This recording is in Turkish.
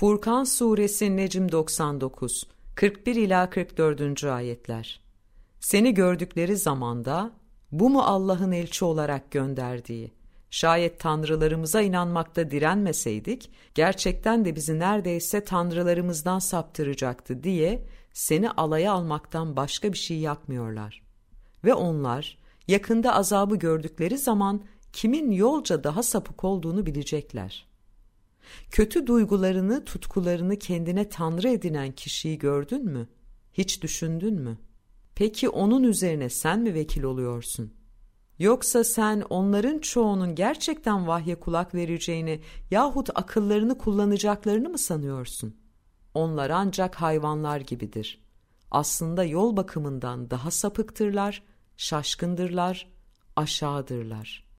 Furkan Suresi Necm 99 41 ila 44. ayetler. Seni gördükleri zamanda bu mu Allah'ın elçi olarak gönderdiği? Şayet tanrılarımıza inanmakta direnmeseydik gerçekten de bizi neredeyse tanrılarımızdan saptıracaktı diye seni alaya almaktan başka bir şey yapmıyorlar. Ve onlar yakında azabı gördükleri zaman kimin yolca daha sapık olduğunu bilecekler. Kötü duygularını, tutkularını kendine tanrı edinen kişiyi gördün mü? Hiç düşündün mü? Peki onun üzerine sen mi vekil oluyorsun? Yoksa sen onların çoğunun gerçekten vahye kulak vereceğini yahut akıllarını kullanacaklarını mı sanıyorsun? Onlar ancak hayvanlar gibidir. Aslında yol bakımından daha sapıktırlar, şaşkındırlar, aşağıdırlar.''